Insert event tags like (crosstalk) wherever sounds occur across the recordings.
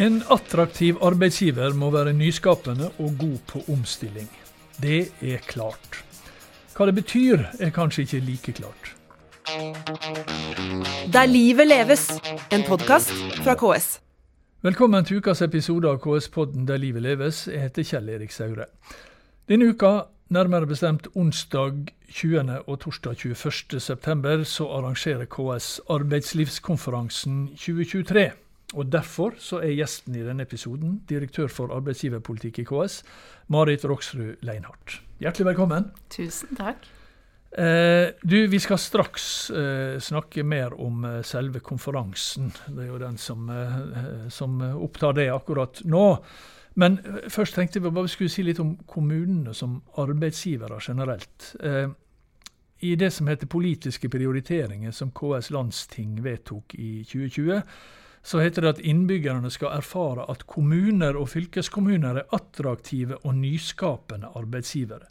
En attraktiv arbeidsgiver må være nyskapende og god på omstilling. Det er klart. Hva det betyr, er kanskje ikke like klart. Der livet leves, en podkast fra KS. Velkommen til ukas episode av KS-podden Der livet leves. Jeg heter Kjell Erik Saure. Denne uka, nærmere bestemt onsdag 20. og torsdag 21. september, så arrangerer KS Arbeidslivskonferansen 2023. Og Derfor så er gjesten i denne episoden direktør for arbeidsgiverpolitikk i KS, Marit Roksrud Leinhardt. Hjertelig velkommen. Tusen takk. Eh, du, Vi skal straks eh, snakke mer om eh, selve konferansen. Det er jo den som, eh, som opptar det akkurat nå. Men eh, først tenkte vi bare skulle si litt om kommunene som arbeidsgivere generelt. Eh, I det som heter politiske prioriteringer, som KS landsting vedtok i 2020, så heter det at innbyggerne skal erfare at kommuner og fylkeskommuner er attraktive og nyskapende arbeidsgivere.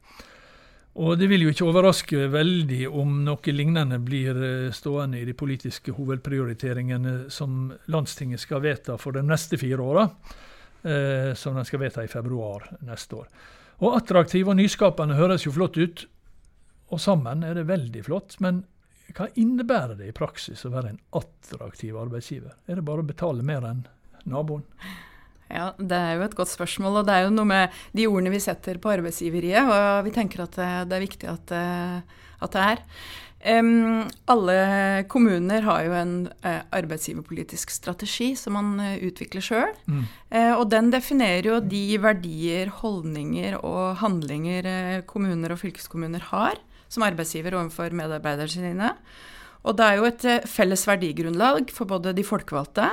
Og Det vil jo ikke overraske veldig om noe lignende blir eh, stående i de politiske hovedprioriteringene som landstinget skal vedta for de neste fire åra, eh, som de skal vedta i februar neste år. Og Attraktiv og nyskapende høres jo flott ut, og sammen er det veldig flott. Men hva innebærer det i praksis å være en attraktiv arbeidsgiver? Er det bare å betale mer enn naboen? Ja, Det er jo et godt spørsmål. og Det er jo noe med de ordene vi setter på arbeidsgiveriet. Og vi tenker at det er viktig at, at det er. Um, alle kommuner har jo en uh, arbeidsgiverpolitisk strategi som man uh, utvikler sjøl. Mm. Uh, og den definerer jo de verdier, holdninger og handlinger kommuner og fylkeskommuner har som arbeidsgiver overfor medarbeiderne sine. Og det er jo et eh, felles verdigrunnlag for både de folkevalgte,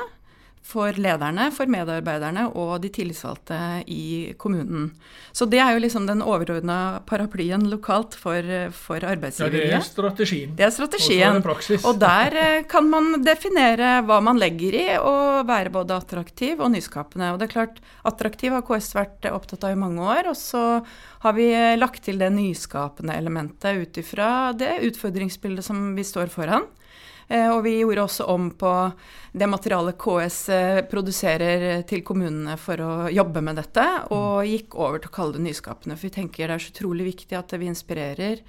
for lederne, for medarbeiderne og de tillitsvalgte i kommunen. Så det er jo liksom den overordna paraplyen lokalt for, for arbeidsgivere. Ja, det er strategien. Det er strategien. Og, og der eh, kan man definere hva man legger i å være både attraktiv og nyskapende. Og det er klart, attraktiv har KS vært opptatt av i mange år. Og så har vi lagt til det nyskapende elementet ut ifra det utfordringsbildet som vi står foran. Eh, og vi gjorde også om på det materialet KS eh, produserer til kommunene for å jobbe med dette, og mm. gikk over til å kalle det nyskapende. For vi tenker det er så utrolig viktig at vi inspirerer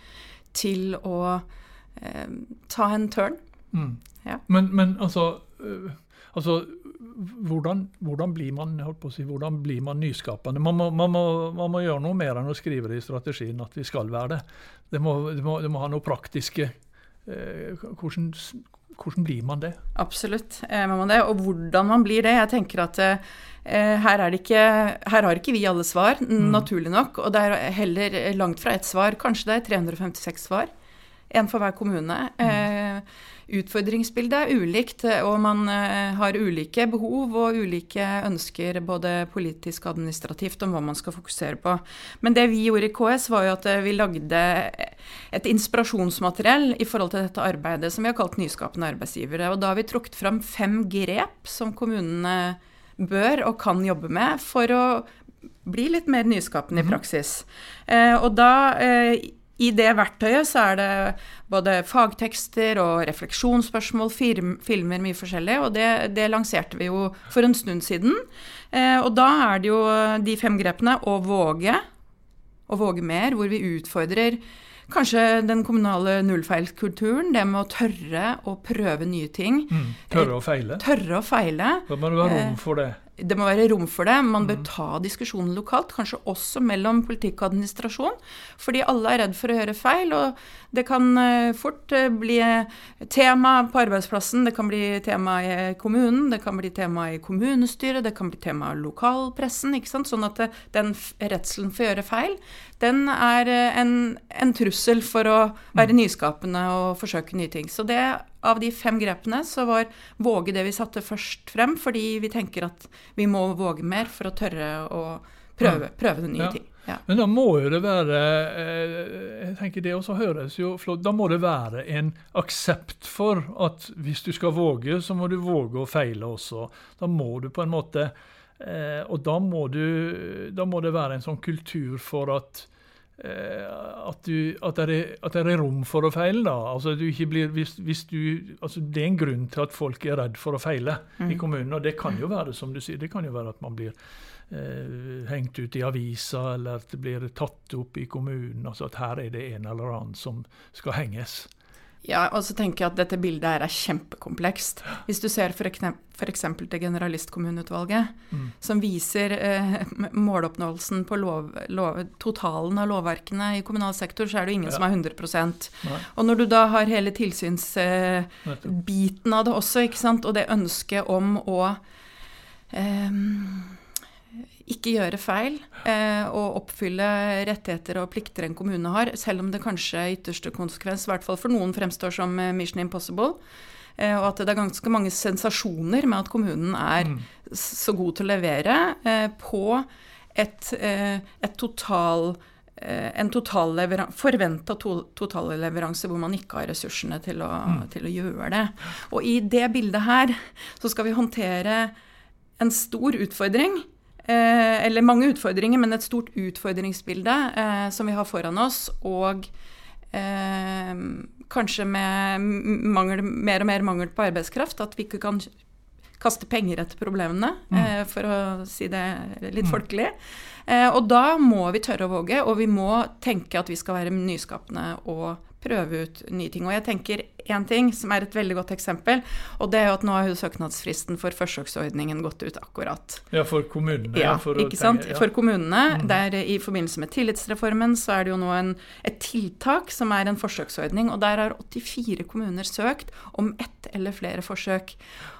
til å eh, ta en turn. Mm. Ja. Men, men, altså, øh, altså hvordan, hvordan, blir man, si, hvordan, blir man, nyskapende? Man må, man, må, man må, gjøre noe mer enn å skrive det i strategien at vi skal være det. Det må, det må, det må ha noe praktiske Eh, hvordan, hvordan, blir man det? Absolutt, eh, man det. Og hvordan man blir det. Jeg tenker at eh, her, ikke, her, har ikke vi alle svar, mm. naturlig nok. Og det er heller langt fra ett svar. Kanskje det er 356 svar. En for hver kommune. Mm. Eh, utfordringsbildet er ulikt, og man eh, har ulike behov og ulike ønsker, både politisk og administrativt, om hva man skal fokusere på. Men det vi gjorde i KS, var jo at eh, vi lagde et inspirasjonsmateriell i forhold til dette arbeidet, som vi har kalt nyskapende arbeidsgivere. Og da har vi trukket fram fem grep som kommunene bør og kan jobbe med for å bli litt mer nyskapende i mhm. praksis. Eh, og da i det verktøyet så er det både fagtekster og refleksjonsspørsmål, film, filmer, mye forskjellig. Og det, det, lanserte vi jo for en stund siden. Eh, og da er det jo de fem grepene å våge, å våge mer, hvor vi utfordrer kanskje den kommunale nullfeilskulturen. Det med å tørre å prøve nye ting. Mm, tørre å feile. Tørre å feile. Da må du ha rom for det det må være rom for det. Man bør mm. ta diskusjonen lokalt, kanskje også mellom politikk og administrasjon. Fordi alle er redd for å gjøre feil, og det kan eh, fort eh, bli tema på arbeidsplassen. Det kan bli tema i kommunen, det kan bli tema i kommunestyret, det kan bli tema i lokalpressen. Sånn at eh, den redselen for å gjøre feil, den er en, en trussel for å være mm. nyskapende og forsøke nye ting. Så det av de fem grepene så var våge det vi satte først frem, fordi vi tenker at vi må våge mer for å tørre å prøve, prøve nye ja. ting. Ja. Men da må jo det være eh, jeg tenker det også høres jo flott, Da må det være en aksept for at hvis du skal våge, så må du våge å feile også. Da må du på en måte eh, Og da må, du, da må det være en sånn kultur for at eh, at, du, at, det er, at, det er, rom for å feile. da. Altså, du blir, hvis, hvis du, altså, det er en grunn til at folk er redd for å feile mm. i kommunen. Og det kan jo være som du sier, det kan jo være at man blir eh, hengt ut i avisa, eller at det blir tatt opp i kommunen. altså At her er det en eller annen som skal henges. Ja, og så tenker jeg at dette bildet her er kjempekomplekst. Hvis du ser f.eks. til Generalistkommuneutvalget, mm. som viser eh, (laughs) måloppnåelsen på lov, lov, totalen av lovverkene i kommunal sektor, så er det jo ingen ja. som er 100 Nei. Og når du da har hele tilsynsbiten eh, av det også, ikke sant, og det ønsket om å eh, ikke gjøre feil eh, og oppfylle rettigheter og plikter en kommune har, selv om det kanskje i ytterste konsekvens, i hvert fall for noen, fremstår som eh, mission impossible. Eh, og at det er ganske mange sensasjoner med at kommunen er mm. så god til å levere eh, på et, eh, et total en en forventa to, totalleveranse hvor man ikke har ressursene til å, mm. til å gjøre det. Og i det bildet her så skal vi håndtere en stor utfordring Eh, eller mange utfordringer, men et stort utfordringsbilde eh, som vi har foran oss. Og eh, kanskje med mangel, mer og mer mangel på arbeidskraft. At vi ikke kan kaste penger etter problemene, mm. eh, for å si det litt mm. folkelig. Eh, og da må vi tørre å våge, og vi må tenke at vi skal være nyskapende og prøve ut nye ting. Og jeg tenker én ting som er et veldig godt eksempel, og det er jo at nå har jo søknadsfristen for forsøksordningen gått ut akkurat. Ja, for kommunene. Ja, for ikke sant. Tenke, ja. For kommunene. Mm. Der I forbindelse med tillitsreformen så er det jo nå en, et tiltak som er en forsøksordning, og der har 84 kommuner søkt om ett eller flere forsøk.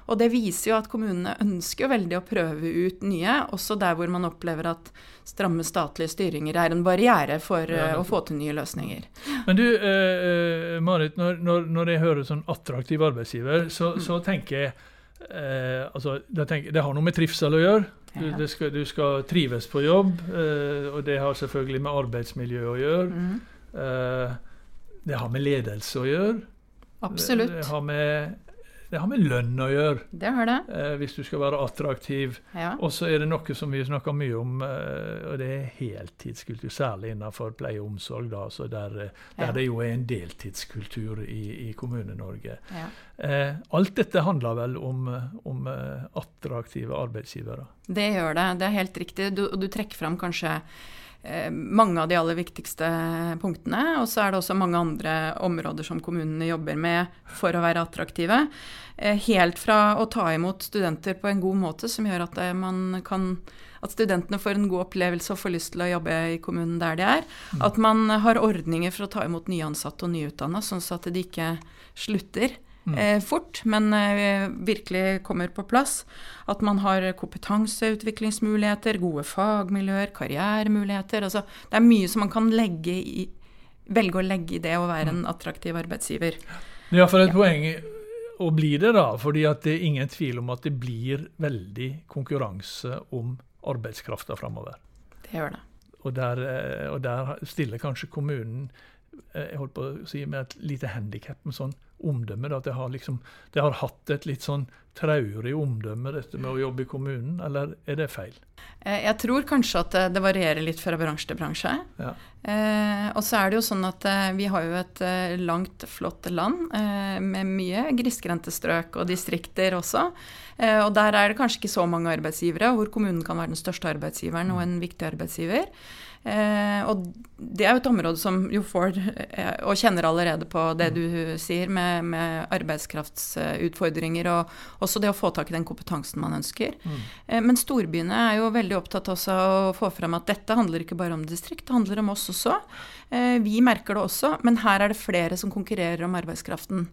Og det viser jo at kommunene ønsker veldig å prøve ut nye, også der hvor man opplever at stramme statlige styringer er en barriere for ja, uh, å få til nye løsninger. Men du, eh, Marit, når, når, når, jeg hører sånn attraktiv arbeidsgiver, så, mm. så tenker jeg Eh, altså, tenker, Det har noe med trivsel å gjøre. Du, skal, du skal, trives på jobb, og det har selvfølgelig med arbeidsmiljø å gjøre. Mm. det har med ledelse å gjøre. Absolutt. Det har med det har med lønn å gjøre. Det har det. Eh, hvis du skal være attraktiv. Ja. Og så er det noe som vi snakker mye om, eh, og det er heltidskultur. Særlig innenfor pleie og omsorg, da, der, eh, der ja. det jo er en deltidskultur i, i Kommune-Norge. Ja. Eh, alt dette handler vel om, om eh, attraktive arbeidsgivere? Det gjør det. Det er helt riktig. Du, du trekker fram kanskje Eh, mange av de aller viktigste punktene. Og så er det også mange andre områder som kommunene jobber med for å være attraktive. Eh, helt fra å ta imot studenter på en god måte, som gjør at, eh, kan, at studentene får en god opplevelse og får lyst til å jobbe i kommunen der de er. Mm. At man har ordninger for å ta imot nyansatte og nyutdanna, sånn at de ikke slutter. Eh, fort, men eh, virkelig kommer på plass. At man har kompetanseutviklingsmuligheter, gode fagmiljøer, karrieremuligheter. Altså, det er mye som man kan i, velge å legge i det å være en mm. attraktiv arbeidsgiver. Ja, for et ja. poeng å bli det, da. fordi det er ingen tvil om at det blir veldig konkurranse om arbeidskrafta framover. Det gjør det. Og der, eh, og der stiller kanskje kommunen eh, jeg holdt på å si, med et lite handikap med sånn omdømme. At det har, liksom, det har hatt et litt sånn traurig omdømme, dette med å jobbe i kommunen, eller er det feil? Eh, jeg tror kanskje at det varierer litt fra bransje til bransje. Ja. Eh, og så er det jo sånn at eh, vi har jo et eh, langt, flott land eh, med mye grisgrendte strøk og distrikter også. Eh, og der er det kanskje ikke så mange arbeidsgivere, hvor kommunen kan være den største arbeidsgiveren og en viktig arbeidsgiver. Eh, og det er jo et område som jo får, eh, og kjenner allerede på det du sier med, med arbeidskraftsutfordringer, og også det å få tak i den kompetansen man ønsker. Mm. Eh, men storbyene er jo veldig opptatt også av å få frem at dette handler ikke bare om distrikt, det handler om oss også. Eh, vi merker det også, men her er det flere som konkurrerer om arbeidskraften.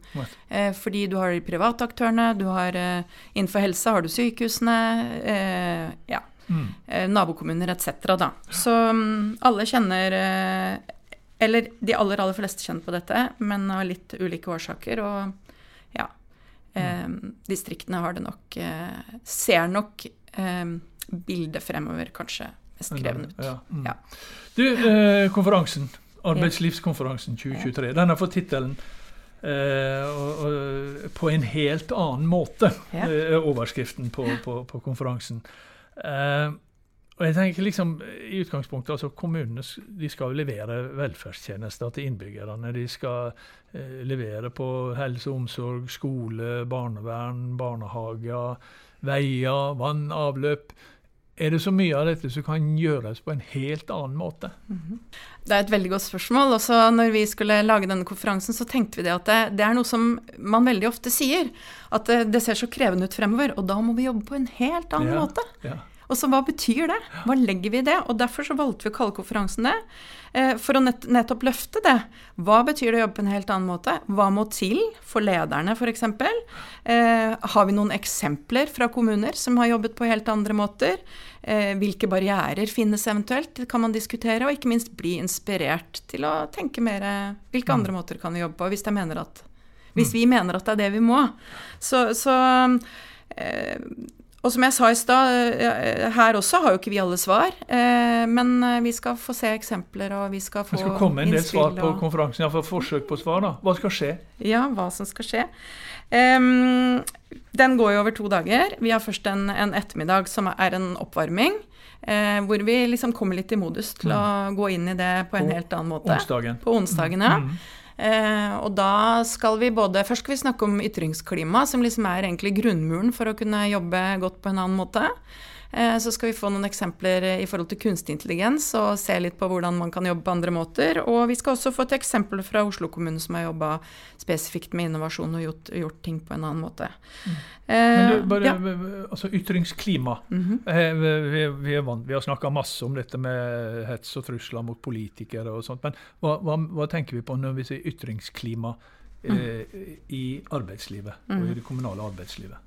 Eh, fordi du har de private aktørene, du har innenfor helse har du sykehusene. Eh, ja mm. Eh, nabokommuner etc. Da. Så um, alle kjenner eh, Eller de aller, aller fleste kjenner på dette, men av litt ulike årsaker. Og ja mm. Distriktene har det nok Ser nok bildet fremover kanskje mest krevende ut. Ja. Mm. Ja. Du, eh, konferansen. Arbeidslivskonferansen 2023. Den har fått tittelen uh, på en helt annen måte, ja. overskriften på, på, på konferansen. Eh, og jeg tenker liksom, i utgangspunktet, altså Kommunene de skal levere velferdstjenester til innbyggerne. De skal eh, levere på helse og omsorg, skole, barnevern, barnehager, veier, vann, avløp. Er det så mye av dette som kan gjøres på en helt annen måte? -hmm. Det er et veldig godt spørsmål. Også når vi skulle lage denne konferansen, så tenkte vi det at det, det er noe som man veldig ofte sier. At det, det, ser så krevende ut fremover, og da må vi jobbe på en helt annen ja, måte. Ja. Og så hva betyr det? Hva legger vi i det? Og derfor så valgte vi å kalle konferansen det. Eh, for å nett, nettopp løfte det. Hva betyr det å jobbe på en helt annen måte? Hva må til for lederne, f.eks.? Eh, har vi noen eksempler fra kommuner som har jobbet på helt andre måter? Eh, hvilke barrierer finnes eventuelt? Det kan man diskutere. Og ikke minst bli inspirert til å tenke mer hvilke mm. andre måter kan vi jobbe på, hvis, mener at, hvis mm. vi mener at det er det vi må. Så, så eh, og som jeg sa i stad, eh, her også har jo ikke vi alle svar. Eh, men eh, vi skal få se eksempler, og vi skal få innspill. Det skal komme en del svar på og... konferansen, iallfall forsøk på svar. da. Hva skal skje? Ja, hva som skal skje. Um, den går jo over to dager. Vi har først en, en ettermiddag som er en oppvarming. Eh, hvor vi liksom kommer litt i modus til mm. å gå inn i det på en på helt annen måte. Onsdagen. På onsdagen, ja. Mm. Eh, og da skal vi både Først skal vi snakke om ytringsklima, som liksom er egentlig grunnmuren for å kunne jobbe godt på en annen måte. Eh, så skal vi få noen eksempler i forhold til kunstig intelligens og se litt på hvordan man kan jobbe på andre måter. Og vi skal også få et eksempel fra Oslo kommune som har jobba spesifikt med innovasjon og gjort, gjort, ting på en annen måte. Mm. Men du, bare, ja. altså Ytringsklima. Mm -hmm. vi, vi, vi, har snakka masse om dette med hets og trusler mot politikere og sånt. Men hva, hva, hva tenker vi på når vi sier ytringsklima mm. eh, i arbeidslivet og i mm. det kommunale arbeidslivet?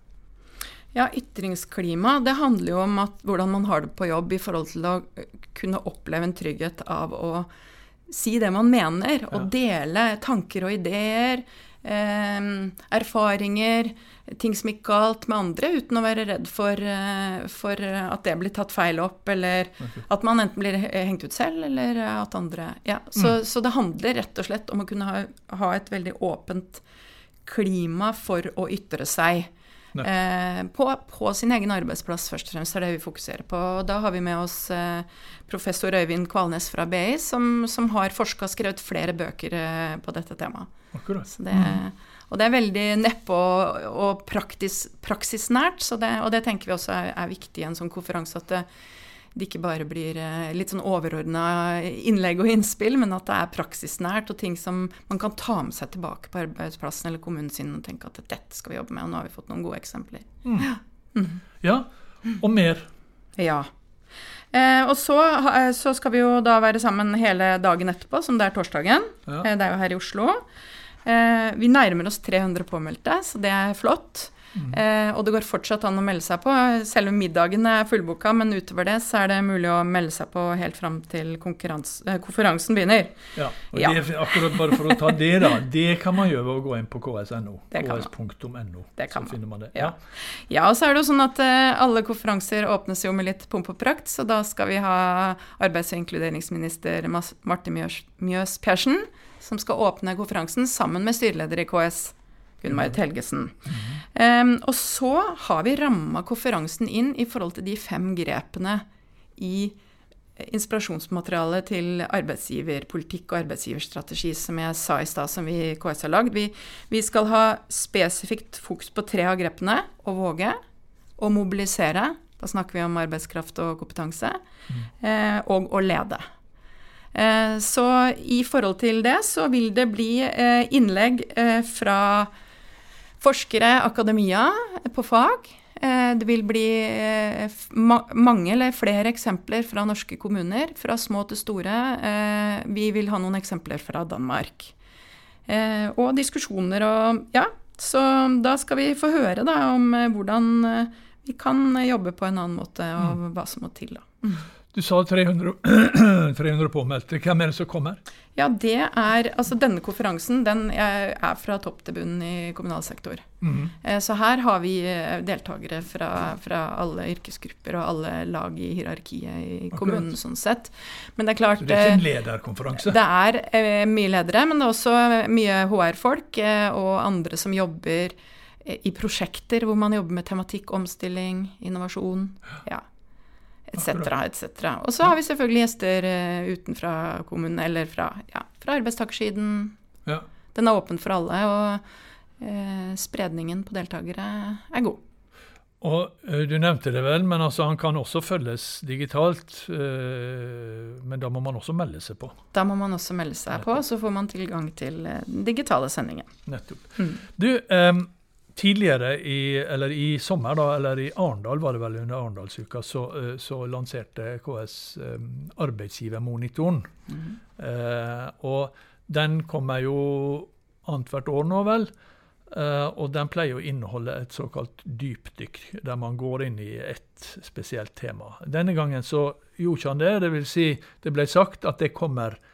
Ja, ytringsklima det handler jo om at, hvordan man har det på jobb i forhold til å kunne oppleve en trygghet av å si det man mener, og dele tanker og ideer, eh, erfaringer, ting som gikk galt med andre, uten å være redd for, eh, for, at det blir tatt feil opp, eller at man enten blir hengt ut selv, eller at andre Ja, så, mm. så det handler rett og slett om å kunne ha, ha et veldig åpent klima for å ytre seg. Eh, på, på, sin egen arbeidsplass, først og fremst, er det vi fokuserer på. Da har vi med oss eh, professor Øyvind Kvalnes fra BI, som, som har forska og skrevet flere bøker eh, på dette temaet. Akkurat. Det, og det er veldig neppe og, og praktis, praksisnært, det, og det tenker vi også er, er viktig i en sånn konferanse. at det, det ikke bare blir eh, litt sånn overordna innlegg og innspill, men at det er praksisnært og ting som man kan ta med seg tilbake på arbeidsplassen eller kommunen sin og tenke at dette skal vi jobbe med, og nå har vi fått noen gode eksempler. Mm. Ja. Mm. ja. Og mer. Ja. Eh, og så, eh, så, skal vi jo da være sammen hele dagen etterpå, som det er torsdagen. Ja. Eh, det er jo her i Oslo. Eh, vi nærmer oss 300 påmeldte, så det er flott. Mm. Eh, og det går fortsatt an å melde seg på. Selve middagen er fullboka, men utover det så er det mulig å melde seg på helt fram til eh, konferansen begynner. Ja, og ja. Det, akkurat bare for å ta det, da. Det kan man gjøre ved å gå inn på ks.no. (laughs) ks.no. Så finner man det. Ja. ja. og så er det jo sånn at eh, alle konferanser åpnes jo med litt pomp og prakt, så da skal vi ha arbeids- og inkluderingsminister Marte Mjøs, Mjøs Persen, som skal åpne konferansen sammen med styreleder i KS. Gunn Marit Helgesen. Um, og så har vi ramma konferansen inn i forhold til de fem grepene i inspirasjonsmaterialet til arbeidsgiverpolitikk og arbeidsgiverstrategi, som jeg sa i stad, som vi i KS har lagd. Vi, vi, skal ha spesifikt fokus på tre av grepene. Å våge, å mobilisere, da snakker vi om arbeidskraft og kompetanse, mm. eh, og å lede. Eh, så i forhold til det så vil det bli eh, innlegg eh, fra forskere, akademia på fag. Eh, det vil bli eh, mange eller flere eksempler fra norske kommuner, fra små til store. Eh, vi vil ha noen eksempler fra Danmark. Og diskusjoner og Ja, så da skal vi få høre da om hvordan vi kan jobbe på en annen måte, og mm. hva som må til. da. (laughs) Du sa 300, 300 (clears throat) påmeldte. Hvem er det som kommer? Ja, det er Altså, denne konferansen den er fra topp til bunn i kommunal sektor. Mm. Så her har vi eh, deltakere fra, fra, alle yrkesgrupper og alle lag i hierarkiet i Akkurat. kommunen, sånn sett. Men det er klart Så det er ikke en eh, lederkonferanse? Det er eh, mye ledere, men det er også mye HR-folk og andre som jobber i prosjekter hvor man jobber med tematikk, omstilling, innovasjon. Ja. Etc. etc. Og så har vi selvfølgelig gjester eh, utenfra kommunen, eller fra, ja, fra arbeidstakersiden. Ja. Den er åpen for alle, og eh, spredningen på deltakere er god. Og eh, Du nevnte det vel, men altså han kan også følges digitalt. eh, men da må man også melde seg på. Da må man også melde seg på, så får man tilgang til eh, den digitale sendingen. Nettopp. Mm. Du, em, tidligere i, eller i sommer, da, eller i Arendal var det vel under Arendalsuka, så, eh, så lanserte KS em, arbeidsgivermonitoren. Eh, og den kommer jo annethvert år nå, vel. Eh, og den pleier å inneholde et såkalt dypdykk, der man går inn i et spesielt tema. Denne gangen så gjorde han det. Det vil si, det ble sagt at det kommer eh,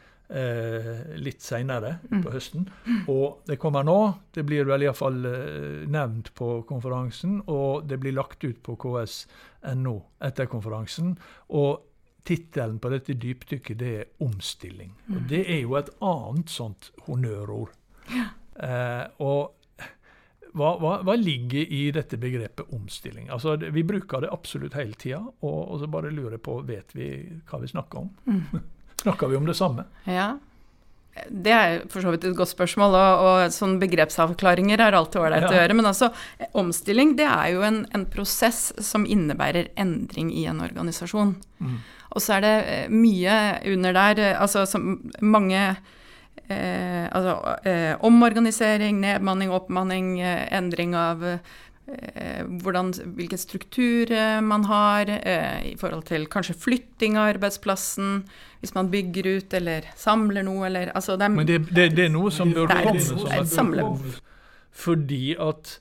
litt seinere på høsten. Og det kommer nå. Det blir vel iallfall eh, nevnt på konferansen, og det blir lagt ut på KS.no etter konferansen. Og tittelen på dette dypdykket det er 'omstilling'. Og det er jo et annet sånt honnørord. Eh, og hva, hva, hva ligger i dette begrepet omstilling? Altså, Vi bruker det absolutt hele tida, og, og så bare lurer på, vet vi hva vi snakker om? Snakker vi om det samme? Ja. Det er for så vidt et godt spørsmål, og, og sånne begrepsavklaringer er alltid ålreit å gjøre. Men altså, omstilling det er jo en, en prosess som innebærer endring i en organisasjon. Mm. Og så er det eh, mye under der, eh, altså som mange eh, altså, eh, omorganisering, nedmanning, oppmanning, eh, endring av eh, hvordan, hvilken struktur eh, man har eh, i forhold til kanskje flytting av arbeidsplassen, hvis man bygger ut eller samler noe, eller altså det er, Men det, det, det er noe som bør komme som et et samle- Fordi at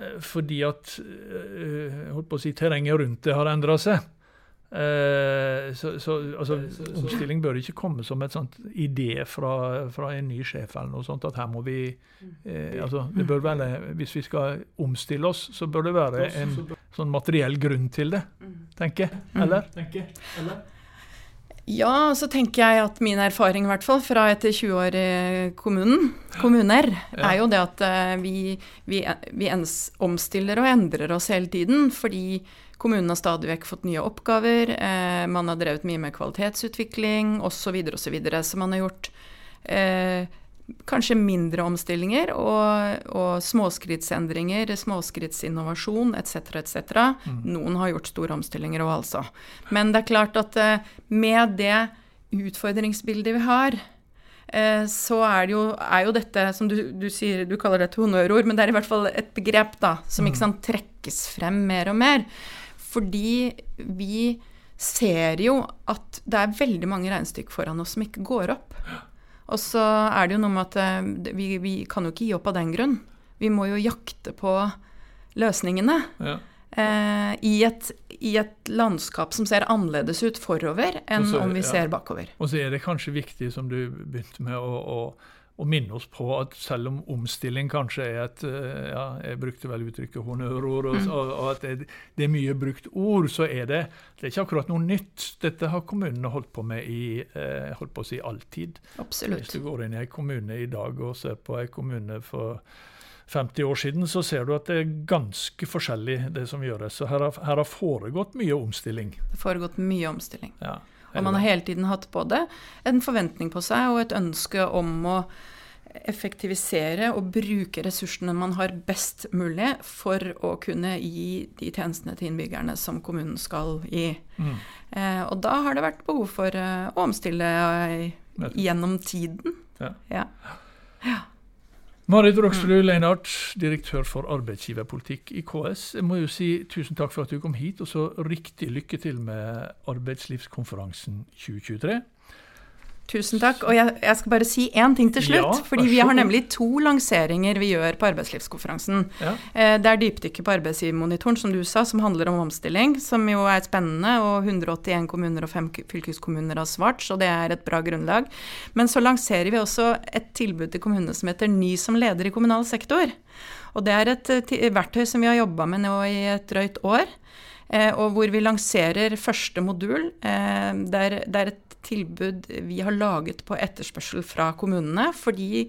eh, fordi at eh, holdt på å si, terrenget rundt det har endra seg. Eh, så, så altså, omstilling bør ikke komme som et sånt idé fra, fra en ny sjef eller noe sånt. At her må vi eh, altså, det bør være, Hvis vi skal omstille oss, så bør det være en sånn materiell grunn til det, tenker jeg. Eller? Ja, så tenker jeg at min erfaring i hvert fall fra etter 20 år i kommunen, kommuner, Ja. er jo det at eh, vi, vi, vi ens omstiller og endrer oss hele tiden. Fordi kommunen har stadig vekk fått nye oppgaver, eh, man har drevet mye med kvalitetsutvikling osv. Videre. så man har gjort eh, kanskje mindre omstillinger og, og småskrittsendringer, småskrittsinnovasjon etc. etc. Noen har gjort store omstillinger òg, altså. Men det er klart at eh, med det utfordringsbildet vi har, eh, så er, det jo, er jo dette, som du, du sier, du kaller det et honnørord, men det er i hvert fall et begrep da, som ikke sant, trekkes frem mer og mer. Fordi vi ser jo at det er veldig mange regnestykker foran oss som ikke går opp. Og så er det jo noe med at eh, vi, vi kan jo ikke gi opp av den grunn. Vi må jo jakte på løsningene. Ja. Eh, i, et, I et landskap som ser annerledes ut forover enn så- om vi ja. ser bakover. Og så er det kanskje viktig, som du begynte med, å, å, å minne oss på at selv om omstilling kanskje er et eh, ja, Jeg brukte vel uttrykket honnørord, og, og, og at det, det er mye brukt ord, så er det, det er ikke akkurat noe nytt. Dette har kommunene holdt på med i eh, holdt på å si alltid. Absolutt. Hvis du går inn i en kommune i dag og ser på en kommune for 50 år siden, så ser du at det er ganske forskjellig det som gjøres. Så her har, her har foregått mye omstilling. Det har foregått mye omstilling. Ja. Og man har hele tiden hatt både en forventning på seg og et ønske om å effektivisere og bruke ressursene man har best mulig for å kunne gi de tjenestene til innbyggerne som kommunen skal gi. Mm. Eh, og da har det vært behov for eh, å omstille eh, gjennom tiden. Ja. Ja. Marit Roksrud Leinart, direktør for arbeidsgiverpolitikk i KS. Jeg må jo si tusen takk for at du kom hit, og så riktig lykke til med arbeidslivskonferansen 2023. Tusen takk. Og jeg, jeg skal bare si én ting til slutt. Ja, fordi vi har nemlig to lanseringer vi gjør på arbeidslivskonferansen. Ja. Eh, Det er dypdykket på arbeidsgivermonitoren, som du sa, som handler om omstilling. Som jo er spennende, og 181 kommuner og 5 fylkeskommuner har svart, så det er et bra grunnlag. Men så lanserer vi også et tilbud til kommunene som heter Ny som leder i kommunal sektor. Og det er et eh, verktøy som vi har jobba med nå i et drøyt år. Eh, og hvor vi lanserer første modul. Eh, det, er, det er et tilbud vi har laget på etterspørsel fra kommunene. Fordi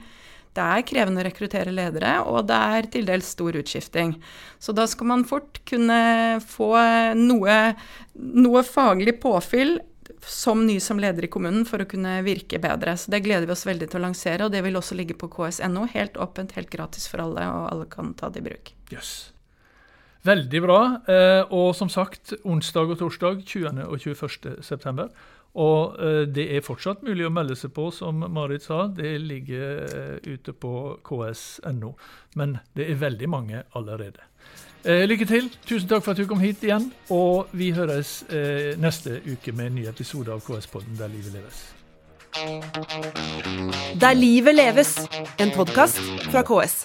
det er krevende å rekruttere ledere, og det er til dels stor utskifting. Så da skal man fort kunne få noe, noe faglig påfyll som ny som leder i kommunen for å kunne virke bedre. Så det gleder vi oss veldig til å lansere, og det vil også ligge på ks.no. Helt åpent, helt gratis for alle, og alle kan ta det i bruk. Yes. Veldig bra. Eh, og som sagt, onsdag og torsdag 20. og 21. september. Og eh, det er fortsatt mulig å melde seg på, som Marit sa. Det ligger eh, ute på ks.no. Men det er veldig mange allerede. Lykke til. Tusen takk for at du kom hit igjen. Og vi høres neste uke med en ny episode av KS-podden Der livet leves. Der livet leves, en podkast fra KS.